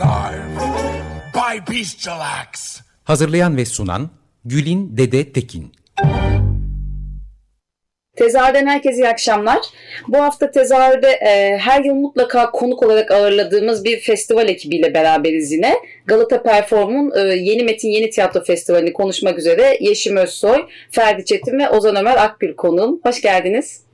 Alive by bestial acts. Hazırlayan ve sunan Gülin Dede Tekin Tezahürden herkese iyi akşamlar. Bu hafta tezahürde e, her yıl mutlaka konuk olarak ağırladığımız bir festival ekibiyle beraberiz yine. Galata Perform'un e, Yeni Metin Yeni Tiyatro Festivali'ni konuşmak üzere Yeşim Özsoy, Ferdi Çetin ve Ozan Ömer Akgül konuğum. Hoş geldiniz.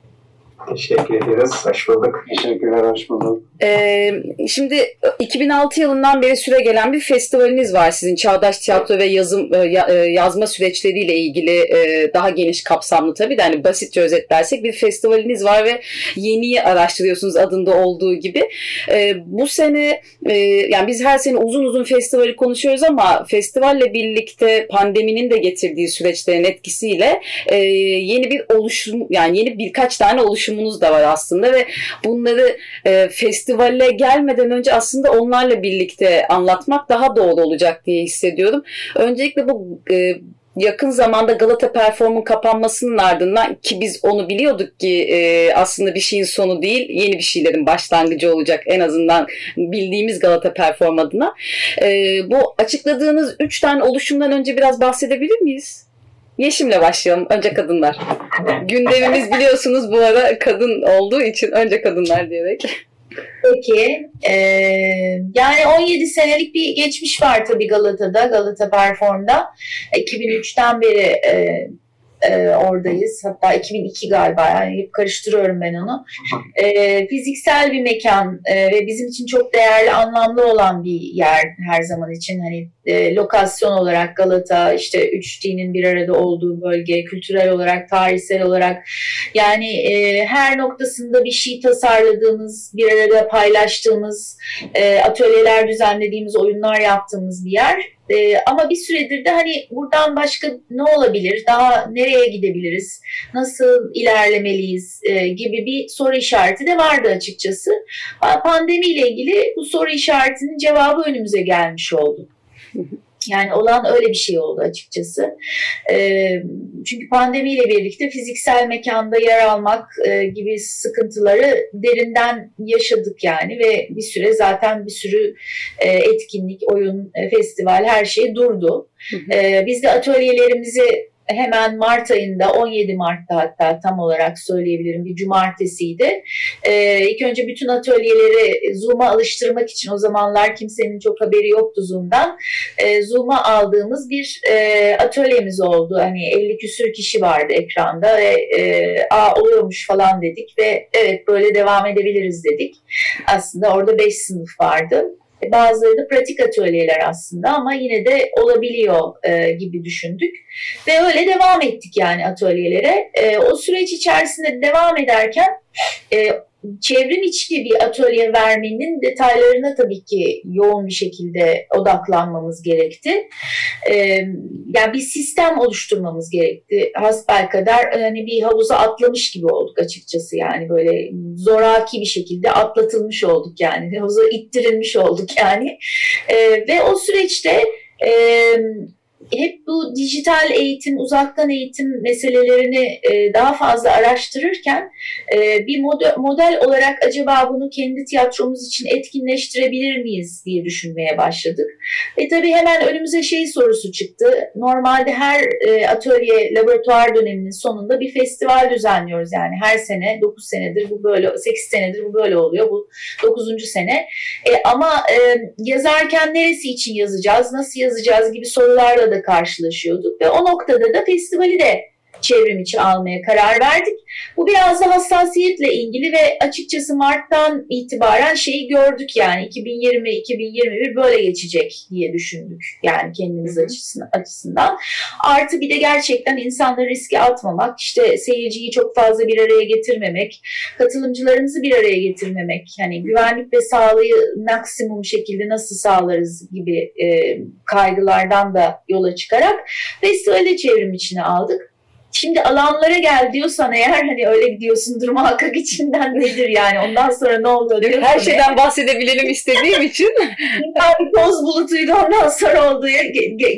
Teşekkür ederiz. Hoş bulduk. Teşekkürler, hoş bulduk. Ee, şimdi 2006 yılından beri süre gelen bir festivaliniz var sizin Çağdaş Tiyatro ve yazım e, e, yazma süreçleriyle ilgili e, daha geniş kapsamlı tabii de hani basitçe özetlersek bir festivaliniz var ve yeniyi araştırıyorsunuz adında olduğu gibi. Bu sene yani biz her sene uzun uzun festivali konuşuyoruz ama festivalle birlikte pandeminin de getirdiği süreçlerin etkisiyle yeni bir oluşum yani yeni birkaç tane oluşumunuz da var aslında ve bunları festival festivale gelmeden önce aslında onlarla birlikte anlatmak daha doğru olacak diye hissediyorum. Öncelikle bu e, yakın zamanda Galata Perform'un kapanmasının ardından ki biz onu biliyorduk ki e, aslında bir şeyin sonu değil yeni bir şeylerin başlangıcı olacak en azından bildiğimiz Galata Perform adına. E, bu açıkladığınız üç tane oluşumdan önce biraz bahsedebilir miyiz? Yeşim'le başlayalım. Önce kadınlar. Gündemimiz biliyorsunuz bu ara kadın olduğu için önce kadınlar diyerek. Peki. E, yani 17 senelik bir geçmiş var tabii Galata'da, Galata Perform'da. 2003'ten beri e, e, oradayız. Hatta 2002 galiba yani hep karıştırıyorum ben onu. E, fiziksel bir mekan e, ve bizim için çok değerli, anlamlı olan bir yer her zaman için. Hani e, lokasyon olarak Galata, işte üç dinin bir arada olduğu bölge, kültürel olarak, tarihsel olarak yani e, her noktasında bir şey tasarladığımız, bir arada paylaştığımız, e, atölyeler düzenlediğimiz, oyunlar yaptığımız bir yer. E, ama bir süredir de hani buradan başka ne olabilir, daha nereye gidebiliriz, nasıl ilerlemeliyiz e, gibi bir soru işareti de vardı açıkçası. Pandemiyle ilgili bu soru işaretinin cevabı önümüze gelmiş oldu. Yani olan öyle bir şey oldu açıkçası. E, çünkü pandemiyle birlikte fiziksel mekanda yer almak e, gibi sıkıntıları derinden yaşadık yani ve bir süre zaten bir sürü e, etkinlik, oyun, e, festival her şey durdu. E, biz de atölyelerimizi hemen Mart ayında 17 Mart'ta hatta tam olarak söyleyebilirim bir cumartesiydi. Ee, ilk önce bütün atölyeleri Zoom'a alıştırmak için o zamanlar kimsenin çok haberi yoktu Zoom'dan. Ee, Zoom'a aldığımız bir e, atölyemiz oldu. Hani 50 küsür kişi vardı ekranda ve e, a oluyormuş falan dedik ve evet böyle devam edebiliriz dedik. Aslında orada 5 sınıf vardı. E, bazıları da pratik atölyeler aslında ama yine de olabiliyor e, gibi düşündük. Ve öyle devam ettik yani atölyelere. E, o süreç içerisinde devam ederken e, çevrim içli bir atölye vermenin detaylarına tabii ki yoğun bir şekilde odaklanmamız gerekti. Ee, yani bir sistem oluşturmamız gerekti. Hasbel kadar hani bir havuza atlamış gibi olduk açıkçası yani böyle zoraki bir şekilde atlatılmış olduk yani havuza ittirilmiş olduk yani. Ee, ve o süreçte e, hep bu dijital eğitim, uzaktan eğitim meselelerini e, daha fazla araştırırken e, bir model, model olarak acaba bunu kendi tiyatromuz için etkinleştirebilir miyiz diye düşünmeye başladık. Ve tabii hemen önümüze şey sorusu çıktı. Normalde her e, atölye, laboratuvar döneminin sonunda bir festival düzenliyoruz. Yani her sene 9 senedir bu böyle, 8 senedir bu böyle oluyor. Bu 9. sene. E, ama e, yazarken neresi için yazacağız, nasıl yazacağız gibi sorularla da karşılaşıyorduk ve o noktada da festivali de çevrim içi almaya karar verdik. Bu biraz da hassasiyetle ilgili ve açıkçası Mart'tan itibaren şeyi gördük yani 2020-2021 böyle geçecek diye düşündük. Yani kendimiz açısından, açısından. Artı bir de gerçekten insanları riske atmamak, işte seyirciyi çok fazla bir araya getirmemek, katılımcılarımızı bir araya getirmemek, hani güvenlik ve sağlığı maksimum şekilde nasıl sağlarız gibi e, kaygılardan da yola çıkarak festivale çevrim içine aldık. Şimdi alanlara gel diyorsan eğer hani öyle gidiyorsundur muhakkak içinden nedir yani ondan sonra ne oldu diyorsan. Her şeyden bahsedebilelim istediğim için. bir toz bulutuydu ondan sonra olduğu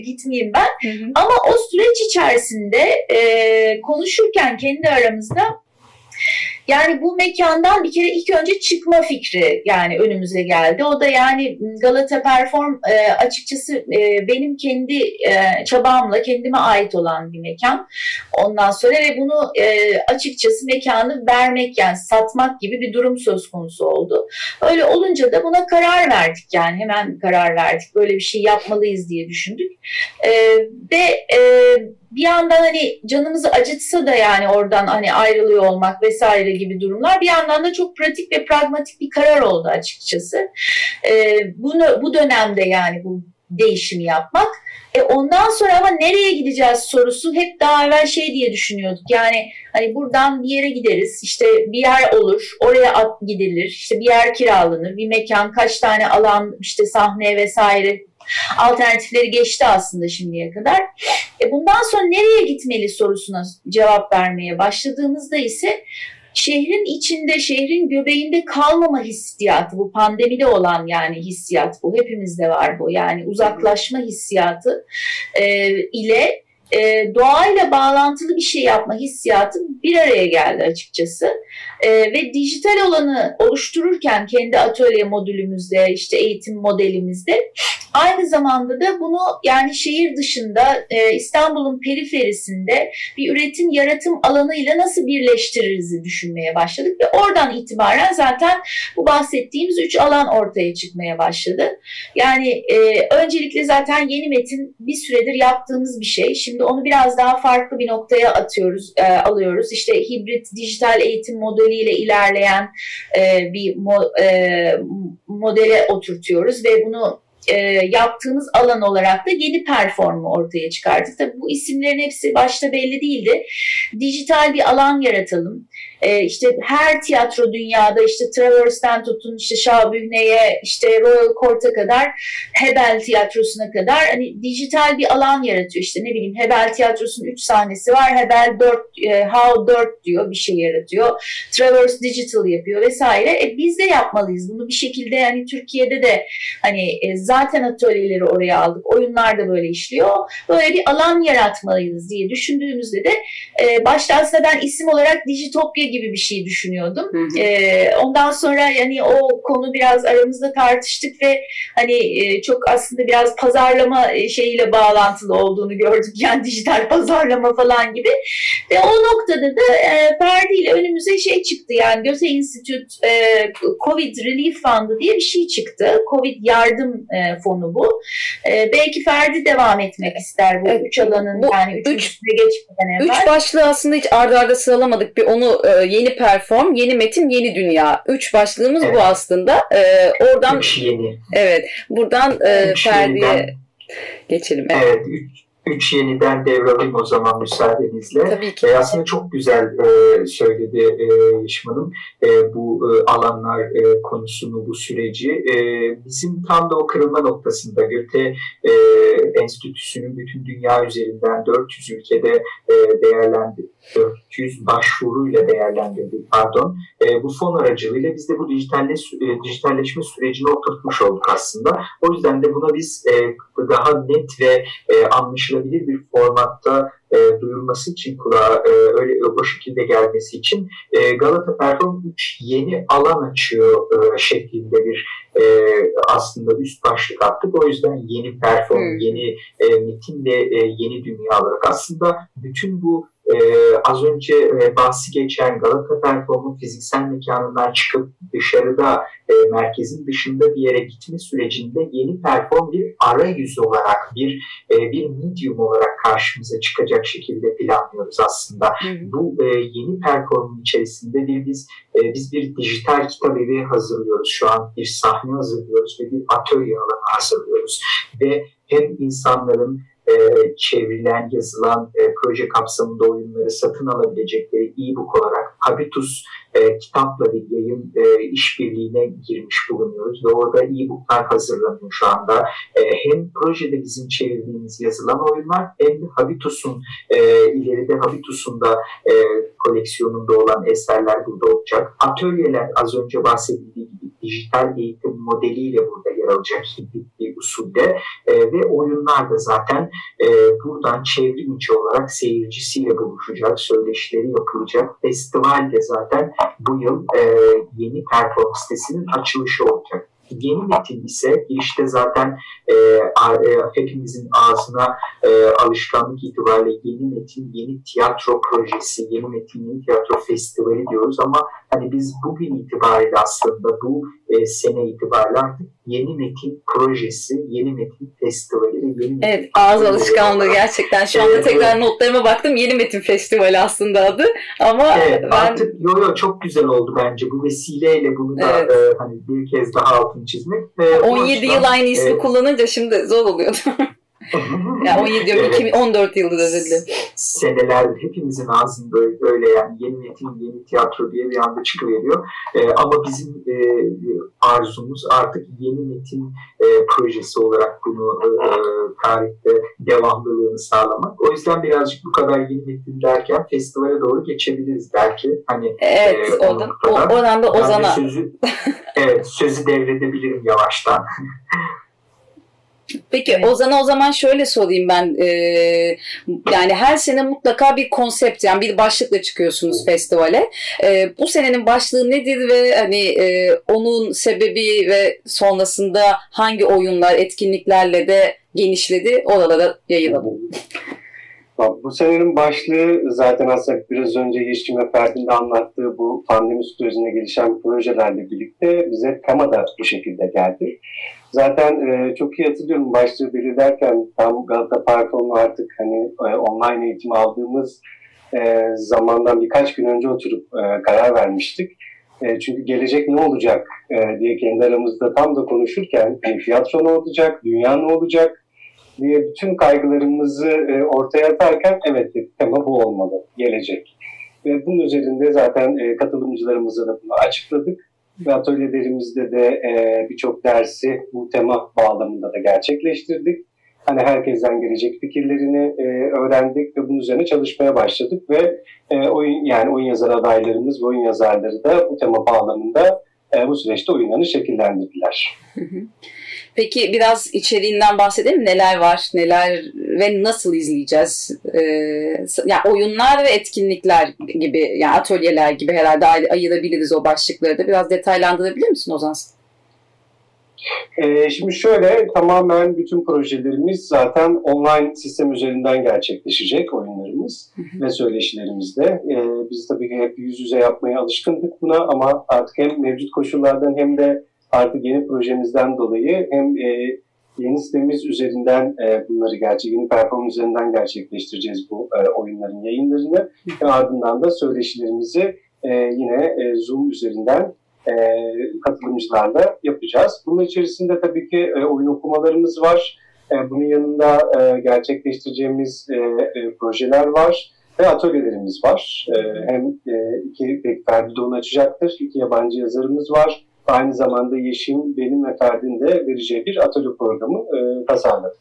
gitmeyeyim ben. Hı hı. Ama o süreç içerisinde e, konuşurken kendi aramızda yani bu mekandan bir kere ilk önce çıkma fikri yani önümüze geldi. O da yani Galata Perform e, açıkçası e, benim kendi e, çabamla kendime ait olan bir mekan. Ondan sonra ve bunu e, açıkçası mekanı vermek yani satmak gibi bir durum söz konusu oldu. Öyle olunca da buna karar verdik yani hemen karar verdik. Böyle bir şey yapmalıyız diye düşündük. E, ve e, bir yandan hani canımızı acıtsa da yani oradan hani ayrılıyor olmak vesaire gibi durumlar bir yandan da çok pratik ve pragmatik bir karar oldu açıkçası. E, bunu bu dönemde yani bu değişimi yapmak. E ondan sonra ama nereye gideceğiz sorusu hep daha evvel şey diye düşünüyorduk. Yani hani buradan bir yere gideriz. işte bir yer olur. Oraya at gidilir. işte bir yer kiralanır. Bir mekan, kaç tane alan, işte sahne vesaire alternatifleri geçti aslında şimdiye kadar. E bundan sonra nereye gitmeli sorusuna cevap vermeye başladığımızda ise şehrin içinde, şehrin göbeğinde kalmama hissiyatı bu pandemide olan yani hissiyat bu hepimizde var bu yani uzaklaşma hissiyatı e, ile e, doğayla bağlantılı bir şey yapma hissiyatı bir araya geldi açıkçası. E, ve dijital olanı oluştururken kendi atölye modülümüzde, işte eğitim modelimizde aynı zamanda da bunu yani şehir dışında e, İstanbul'un periferisinde bir üretim yaratım alanıyla nasıl birleştiririz düşünmeye başladık ve oradan itibaren zaten bu bahsettiğimiz üç alan ortaya çıkmaya başladı. Yani e, öncelikle zaten yeni metin bir süredir yaptığımız bir şey. Şimdi onu biraz daha farklı bir noktaya atıyoruz, e, alıyoruz. İşte hibrit dijital eğitim modeliyle ilerleyen e, bir mo, e, modele oturtuyoruz ve bunu e, yaptığımız alan olarak da yeni performu ortaya çıkardık. Tabii bu isimlerin hepsi başta belli değildi. Dijital bir alan yaratalım e, işte her tiyatro dünyada işte Traverse'den tutun işte Şahbühne'ye işte Royal Court'a kadar Hebel tiyatrosuna kadar hani dijital bir alan yaratıyor işte ne bileyim Hebel tiyatrosunun 3 sahnesi var Hebel 4 e, How 4 diyor bir şey yaratıyor Traverse Digital yapıyor vesaire. E, biz de yapmalıyız bunu bir şekilde yani Türkiye'de de hani e, zaten atölyeleri oraya aldık oyunlar da böyle işliyor. Böyle bir alan yaratmalıyız diye düşündüğümüzde de e, başta aslında ben isim olarak Digitopya gibi bir şey düşünüyordum. Hı hı. E, ondan sonra yani o konu biraz aramızda tartıştık ve hani e, çok aslında biraz pazarlama e, şeyiyle bağlantılı olduğunu gördük. Yani dijital pazarlama falan gibi. Ve o noktada da e, Ferdi ile önümüze şey çıktı yani Göte Institute e, Covid Relief Fund diye bir şey çıktı. Covid yardım e, fonu bu. E, belki Ferdi devam etmek ister bu evet, üç alanın bu, yani üç, geçmeden evvel. Üç başlığı aslında hiç ardarda arda sıralamadık. Bir onu e, yeni perform, yeni metin, yeni dünya. Üç başlığımız evet. bu aslında. E, oradan üç yeni. Evet. Buradan e, Ferdi'ye geçelim. Evet. evet üç, üç yeniden devralayım o zaman müsaadenizle. Tabii ki. E, aslında çok güzel e, söyledi e, Yeşim e, bu e, alanlar e, konusunu, bu süreci. E, bizim tam da o kırılma noktasında Göte e, Enstitüsü'nün bütün dünya üzerinden 400 ülkede e, değerlendi 400 başvuruyla değerlendirdik pardon. E, bu fon aracılığıyla biz de bu dijitalleş, e, dijitalleşme sürecini oturtmuş olduk aslında. O yüzden de buna biz e, daha net ve e, anlaşılabilir bir formatta e, duyurulması için kulağa e, öyle o şekilde gelmesi için e, Galata Perform 3 yeni alan açıyor e, şeklinde bir e, aslında üst başlık attık. O yüzden yeni perform, hmm. yeni e, metin ve e, yeni dünya olarak aslında bütün bu e, az önce e, bahsi geçen Galata Perform'un fiziksel mekanından çıkıp dışarıda e, merkezin dışında bir yere gitme sürecinde yeni perform bir arayüz olarak bir e, bir medium olarak karşımıza çıkacak şekilde planlıyoruz aslında. Hı hı. Bu e, yeni performun içerisinde bir biz e, biz bir dijital kitap evi hazırlıyoruz şu an bir sahne hazırlıyoruz ve bir atölye alanı hazırlıyoruz ve hem insanların e, çevrilen, yazılan e, proje kapsamında oyunları satın alabilecekleri e-book olarak Habitus e, kitapla bir yayın e, işbirliğine girmiş bulunuyoruz ve orada e-booklar hazırlanıyor şu anda. E, hem projede bizim çevirdiğimiz yazılan oyunlar hem de Habitus'un e, ileride Habitus'un da e, koleksiyonunda olan eserler burada olacak. Atölyeler az önce bahsedildiği gibi dijital eğitim modeliyle burada yer alacak hibrit bir usulde e, ve oyunlar da zaten e, buradan çevrim içi olarak seyircisiyle buluşacak, söyleşileri yapılacak. Festival de zaten bu yıl e, yeni performans sitesinin açılışı olacak. Yeni metin ise girişte zaten e, e, hepimizin ağzına e, alışkanlık itibariyle yeni metin, yeni tiyatro projesi, yeni metin, yeni tiyatro festivali diyoruz ama hani biz bugün itibariyle aslında bu e, sene itibariyle artık yeni metin projesi, yeni metin festivali ve yeni metin Evet ağız alışkanlığı gerçekten. Şu anda evet, tekrar evet. notlarıma baktım. Yeni metin festivali aslında adı. Ama evet, ben... artık yo yo çok güzel oldu bence. Bu vesileyle bunu da evet. e, hani bir kez daha altını çizmek. Ve 17 yıl aynı ismi e, kullanınca şimdi zor oluyordu. Yani 17 diyorum, evet. 2014 yıldır özür dilerim. Seneler hepimizin ağzında öyle yani yeni metin, yeni tiyatro diye bir anda çıkıveriyor. E, ama bizim e, arzumuz artık yeni metin e, projesi olarak bunu e, tarihte devamlılığını sağlamak. O yüzden birazcık bu kadar yeni metin derken festivale doğru geçebiliriz belki. Hani, evet, e, o, o, oradan da Ozan'a. Sözü, evet, sözü devredebilirim yavaştan. Peki evet. Ozan'a o zaman şöyle sorayım ben. E, yani her sene mutlaka bir konsept yani bir başlıkla çıkıyorsunuz festivale. E, bu senenin başlığı nedir ve hani e, onun sebebi ve sonrasında hangi oyunlar, etkinliklerle de genişledi oralara yayılalım. Bu senenin başlığı zaten aslında biraz önce Yeşim ve Ferdi'nin de anlattığı bu pandemi sürecinde gelişen projelerle birlikte bize tema da bu şekilde geldi. Zaten e, çok iyi hatırlıyorum başlığı belirlerken tam Galata Park'ın artık hani e, online eğitim aldığımız e, zamandan birkaç gün önce oturup e, karar vermiştik. E, çünkü gelecek ne olacak e, diye kendi aramızda tam da konuşurken e, tiyatro ne olacak, dünya ne olacak diye bütün kaygılarımızı e, ortaya atarken evet tema bu olmalı, gelecek. Ve bunun üzerinde zaten e, katılımcılarımıza da bunu açıkladık ve atölyelerimizde de e, birçok dersi bu tema bağlamında da gerçekleştirdik. Hani herkesten gelecek fikirlerini e, öğrendik ve bunun üzerine çalışmaya başladık ve e, oyun yani oyun yazar adaylarımız ve oyun yazarları da bu tema bağlamında e, bu süreçte oyunlarını şekillendirdiler. Peki biraz içeriğinden bahsedelim. Neler var, neler ve nasıl izleyeceğiz? Ee, yani oyunlar ve etkinlikler gibi, yani atölyeler gibi herhalde ayırabiliriz o başlıkları da. Biraz detaylandırabilir misin Ozan? Ee, şimdi şöyle tamamen bütün projelerimiz zaten online sistem üzerinden gerçekleşecek oyunlarımız hı hı. ve söyleşilerimizde. Ee, biz tabii ki hep yüz yüze yapmaya alışkındık buna ama artık hem mevcut koşullardan hem de artık yeni projemizden dolayı hem e, yeni sitemiz üzerinden e, bunları gerçek yeni performans üzerinden gerçekleştireceğiz bu e, oyunların yayınlarını ve ardından da söyleşilerimizi e, yine e, Zoom üzerinden e, katılımcılarla yapacağız. Bunun içerisinde tabii ki e, oyun okumalarımız var. E, bunun yanında e, gerçekleştireceğimiz e, e, projeler var ve atölyelerimiz var. E, hem e, iki Ferdi Doğan açacaktır, iki yabancı yazarımız var aynı zamanda Yeşim, benim ve Ferdi'nin de vereceği bir atölye programı e, tasarladı.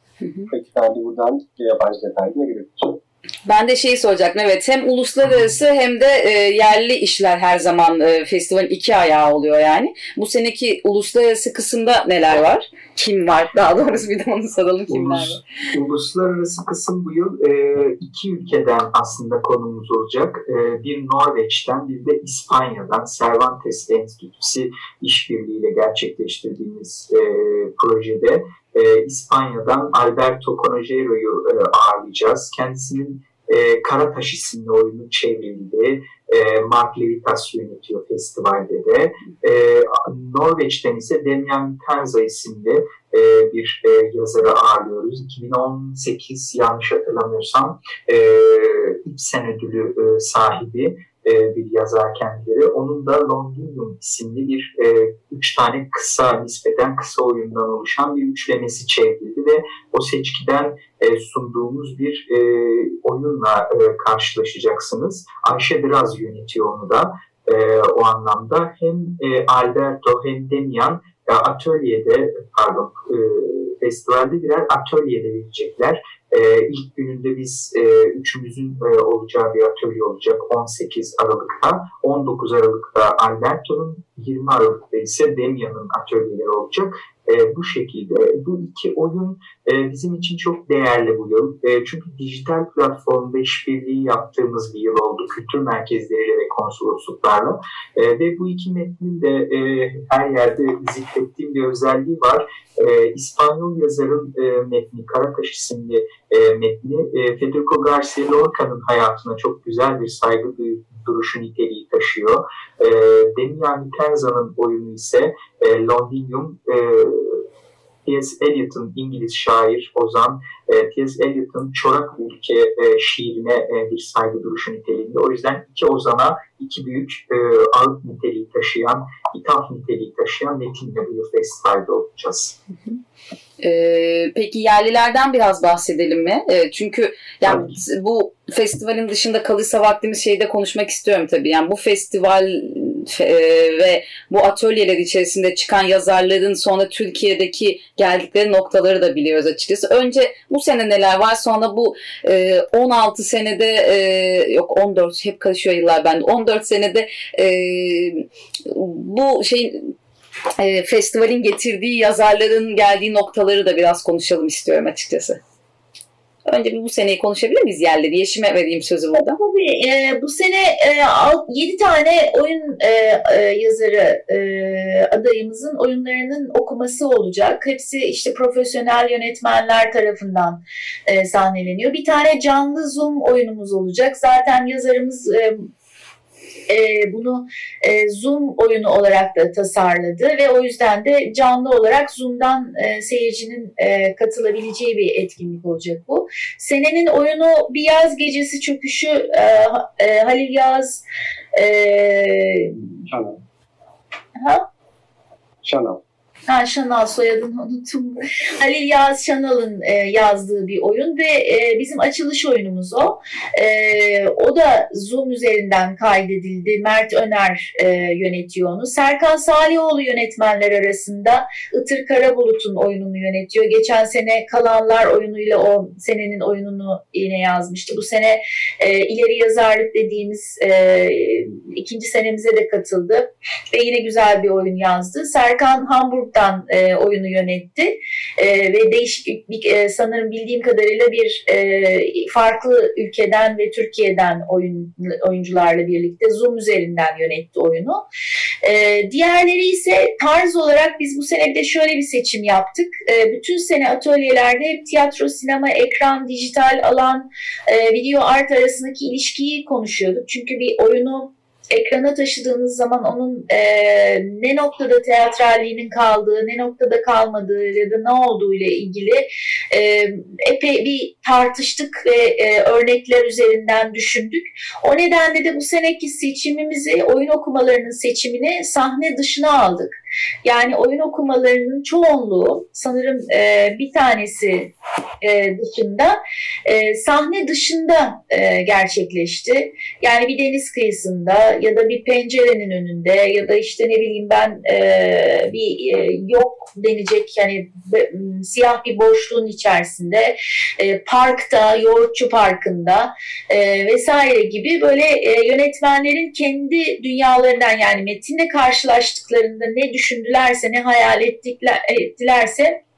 Peki Ferdi buradan yabancı detayına girebilir. Ben de şeyi soracaktım. Evet hem uluslararası hem de e, yerli işler her zaman e, festivalin iki ayağı oluyor yani. Bu seneki uluslararası kısımda neler var? Kim var? Daha doğrusu bir de onu soralım kimler var. Uluslararası kısım bu yıl e, iki ülkeden aslında konumuz olacak. E, bir Norveç'ten bir de İspanya'dan Cervantes Enstitüsü işbirliğiyle gerçekleştirdiğimiz e, projede e, İspanya'dan Alberto Conojero'yu e, ağırlayacağız. Kendisinin e, Karataş isimli oyunun çevrildi. E, Mark Levitas yönetiyor festivalde de. E, Norveç'ten ise Demian Tenza isimli e, bir e, yazarı ağırlıyoruz. 2018 yanlış hatırlamıyorsam e, İpsen ödülü e, sahibi e, bir yazar kendileri. Onun da Londinium isimli bir e, üç tane kısa, nispeten kısa oyundan oluşan bir üçlemesi çevrildi ve o seçkiden e, sunduğumuz bir e, oyunla e, karşılaşacaksınız. Ayşe Draz yönetiyor onu da e, o anlamda. Hem e, Alberto hem Demian e, atölyede, pardon, e, festivalde birer atölyede verecekler e, ilk gününde biz e, üçümüzün e, olacağı bir atölye olacak 18 Aralık'ta. 19 Aralık'ta Alberto'nun, 20 Aralık'ta ise Demian'ın atölyeleri olacak. E, bu şekilde bu iki oyun e, bizim için çok değerli bu yıl. E, çünkü dijital platformda işbirliği yaptığımız bir yıl oldu. Kültür merkezleriyle ve konsolosluklarla. E, ve bu iki metnin de e, her yerde zikrettiğim bir özelliği var. E, İspanyol yazarın e, metni, Karataş isimli e, metni e, Federico Garcia Lorca'nın hayatına çok güzel bir saygı duruşu niteliği taşıyor. E, Demian Tenza'nın oyunu ise e, Londinium e, T.S. Eliot'un İngiliz şair, ozan e, T.S. Eliot'un Çorak Ülke e, şiirine e, bir saygı duruşu niteliğinde. O yüzden iki ozana iki büyük e, ağıt niteliği taşıyan, ithaf niteliği taşıyan metinle bu festivalde olacağız. Ee, peki yerlilerden biraz bahsedelim mi? Ee, çünkü yani bu festivalin dışında kalırsa vaktimiz şeyde konuşmak istiyorum tabii. Yani bu festival e, ve bu atölyeler içerisinde çıkan yazarların sonra Türkiye'deki geldikleri noktaları da biliyoruz açıkçası. Önce bu sene neler var sonra bu e, 16 senede e, yok 14 hep karışıyor yıllar bende 14 senede e, bu şeyin e, festivalin getirdiği yazarların geldiği noktaları da biraz konuşalım istiyorum açıkçası. Önce bir bu seneyi konuşabilir miyiz yerleri? Yeşim'e vereyim sözü burada. Tabii. E, bu sene e, 7 tane oyun e, e, yazarı e, adayımızın oyunlarının okuması olacak. Hepsi işte profesyonel yönetmenler tarafından e, sahneleniyor. Bir tane canlı Zoom oyunumuz olacak. Zaten yazarımız e, e, bunu e, Zoom oyunu olarak da tasarladı ve o yüzden de canlı olarak Zoom'dan e, seyircinin e, katılabileceği bir etkinlik olacak bu. Senenin oyunu Bir Yaz Gecesi Çöküşü e, e, Halil Yaz e, Şanal. Ha? Şanal. Ha, Şanal soyadını unuttum. Halil Yağız Şanal'ın e, yazdığı bir oyun ve e, bizim açılış oyunumuz o. E, o da Zoom üzerinden kaydedildi. Mert Öner e, yönetiyor onu. Serkan Salihoğlu yönetmenler arasında Itır Karabulut'un oyununu yönetiyor. Geçen sene Kalanlar oyunuyla o senenin oyununu yine yazmıştı. Bu sene e, ileri yazarlık dediğimiz e, ikinci senemize de katıldı ve yine güzel bir oyun yazdı. Serkan Hamburg'da Uzbekistan e, oyunu yönetti e, ve değişik e, sanırım bildiğim kadarıyla bir e, farklı ülkeden ve Türkiye'den oyun oyuncularla birlikte Zoom üzerinden yönetti oyunu. E, diğerleri ise tarz olarak biz bu sene de şöyle bir seçim yaptık. E, bütün sene atölyelerde hep tiyatro, sinema, ekran, dijital alan, e, video art arasındaki ilişkiyi konuşuyorduk. Çünkü bir oyunu ekrana taşıdığınız zaman onun e, ne noktada teatralliğinin kaldığı, ne noktada kalmadığı ya da ne olduğu ile ilgili e, epey bir tartıştık ve e, örnekler üzerinden düşündük. O nedenle de bu seneki seçimimizi, oyun okumalarının seçimini sahne dışına aldık. Yani oyun okumalarının çoğunluğu sanırım e, bir tanesi e, dışında e, sahne dışında e, gerçekleşti. Yani bir deniz kıyısında ya da bir pencerenin önünde ya da işte ne bileyim ben e, bir e, yok denecek yani be, siyah bir boşluğun içerisinde e, parkta, Yoğurtçu Parkı'nda e, vesaire gibi böyle e, yönetmenlerin kendi dünyalarından yani metinle karşılaştıklarında ne düşündülerse, ne hayal ettikler, ettilerse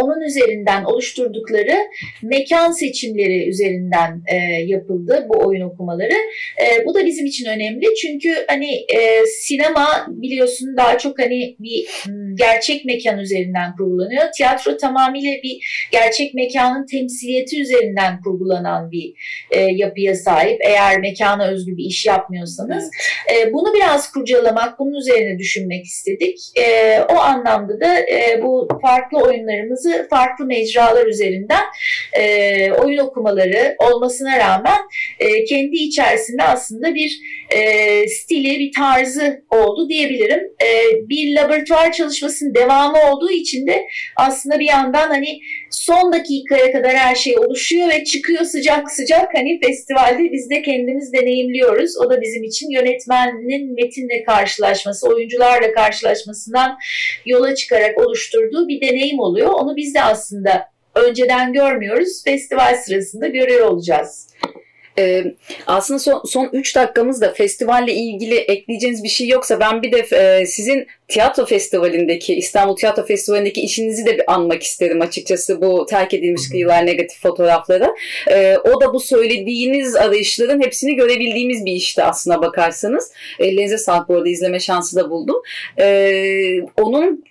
Onun üzerinden oluşturdukları mekan seçimleri üzerinden e, yapıldı bu oyun okumaları. E, bu da bizim için önemli çünkü hani e, sinema biliyorsun daha çok hani bir gerçek mekan üzerinden kurgulanıyor. Tiyatro tamamıyla bir gerçek mekanın temsiliyeti üzerinden kurgulanan bir e, yapıya sahip. Eğer mekana özgü bir iş yapmıyorsanız. E, bunu biraz kurcalamak, bunun üzerine düşünmek istedik. E, o anlamda da e, bu farklı oyunlarımızı farklı mecralar üzerinden e, oyun okumaları olmasına rağmen e, kendi içerisinde aslında bir e, stili, bir tarzı oldu diyebilirim. E, bir laboratuvar çalışmasının devamı olduğu için de aslında bir yandan hani son dakikaya kadar her şey oluşuyor ve çıkıyor sıcak sıcak hani festivalde biz de kendimiz deneyimliyoruz. O da bizim için yönetmenin metinle karşılaşması, oyuncularla karşılaşmasından yola çıkarak oluşturduğu bir deneyim oluyor. Onu biz de aslında önceden görmüyoruz. Festival sırasında görüyor olacağız. Ee, aslında son, son 3 dakikamızda festivalle ilgili ekleyeceğiniz bir şey yoksa ben bir de e, sizin tiyatro festivalindeki, İstanbul Tiyatro Festivali'ndeki işinizi de bir anmak isterim açıkçası bu terk edilmiş kıyılar negatif fotoğrafları. Ee, o da bu söylediğiniz arayışların hepsini görebildiğimiz bir işti aslına bakarsanız. Ellerinize sağlık bu arada izleme şansı da buldum. Ee, onun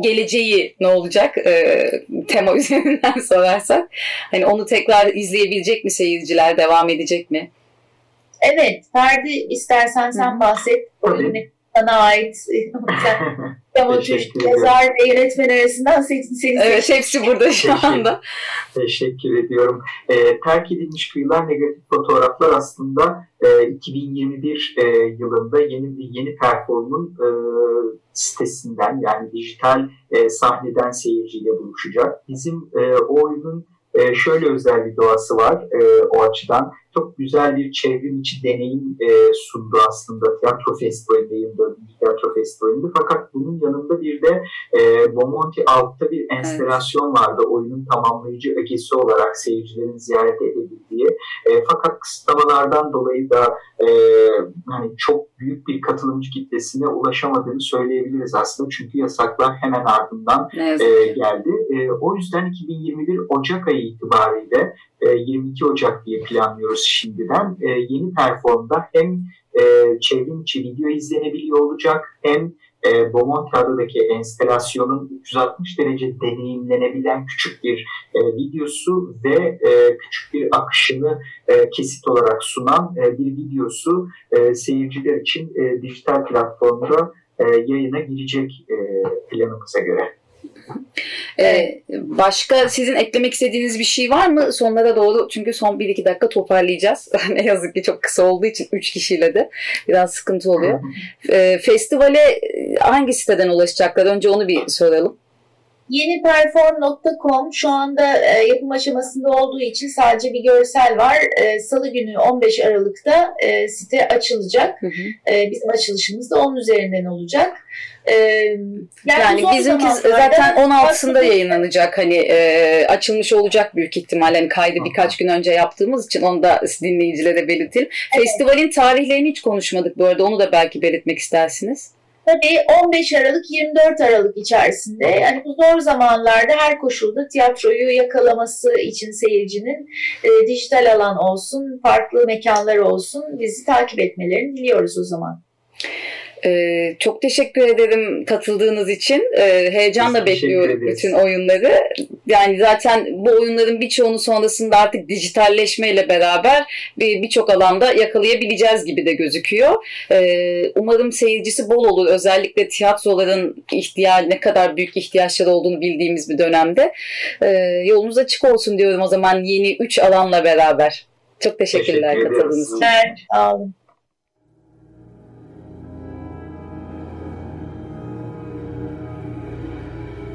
geleceği ne olacak ee, tema üzerinden sorarsak? Hani onu tekrar izleyebilecek mi seyirciler, devam edecek mi? Evet, Ferdi istersen sen bahset. Tabii sana ait dramaturg, yazar ve yönetmen arasından seni Evet hepsi burada şu anda. Teşekkür ediyorum. E, terk edilmiş kıyılar negatif fotoğraflar aslında e, 2021 e, yılında yeni bir yeni performun e, sitesinden yani dijital e, sahneden seyirciyle buluşacak. Bizim e, o oyunun e, şöyle özel bir doğası var e, o açıdan çok güzel bir çevrim içi deneyim e, sundu aslında tiyatro festivalinde, 24. tiyatro festivalinde. Fakat bunun yanında bir de e, Bomonti altta bir enstelasyon evet. vardı. Oyunun tamamlayıcı ögesi olarak seyircilerin ziyaret edebildiği. E, fakat kısıtlamalardan dolayı da e, hani çok büyük bir katılımcı kitlesine ulaşamadığını söyleyebiliriz aslında. Çünkü yasaklar hemen ardından evet. e, geldi. E, o yüzden 2021 Ocak ayı itibariyle 22 e, Ocak diye planlıyoruz şimdiden. E, yeni performda hem e, çevrim içi video izlenebiliyor olacak hem e, Bomonti'daki enstelasyonun 360 derece deneyimlenebilen küçük bir e, videosu ve e, küçük bir akışını e, kesit olarak sunan e, bir videosu e, seyirciler için e, dijital platformda e, yayına girecek e, planımıza göre. Ee, başka sizin eklemek istediğiniz bir şey var mı? Sonlara doğru çünkü son 1-2 dakika toparlayacağız. ne yazık ki çok kısa olduğu için 3 kişiyle de biraz sıkıntı oluyor. Ee, festivale hangi siteden ulaşacaklar? Önce onu bir soralım. Yeniperform.com şu anda e, yapım aşamasında olduğu için sadece bir görsel var. E, Salı günü 15 Aralık'ta e, site açılacak. Hı hı. E, bizim açılışımız da onun üzerinden olacak. E, yani, yani bizimki zaten 16'sında yayınlanacak hani e, açılmış olacak büyük ihtimal hani kaydı birkaç gün önce yaptığımız için onu da dinleyicilere belirtelim. Evet. Festivalin tarihlerini hiç konuşmadık bu arada onu da belki belirtmek istersiniz. Tabii 15 Aralık 24 Aralık içerisinde yani bu zor zamanlarda her koşulda tiyatroyu yakalaması için seyircinin e, dijital alan olsun, farklı mekanlar olsun bizi takip etmelerini diliyoruz o zaman. Ee, çok teşekkür ederim katıldığınız için. Ee, heyecanla bekliyorum bütün oyunları. Yani zaten bu oyunların birçoğunu sonrasında artık dijitalleşmeyle beraber birçok bir alanda yakalayabileceğiz gibi de gözüküyor. Ee, umarım seyircisi bol olur. Özellikle tiyatroların ihtiyaç ne kadar büyük ihtiyaçları olduğunu bildiğimiz bir dönemde. Ee, yolunuz açık olsun diyorum o zaman yeni üç alanla beraber. Çok teşekkürler Teşekkür katıldığınız için. Sağ olun.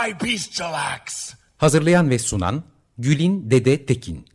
My bestial axe. Hazırlayan ve sunan Gülin Dede Tekin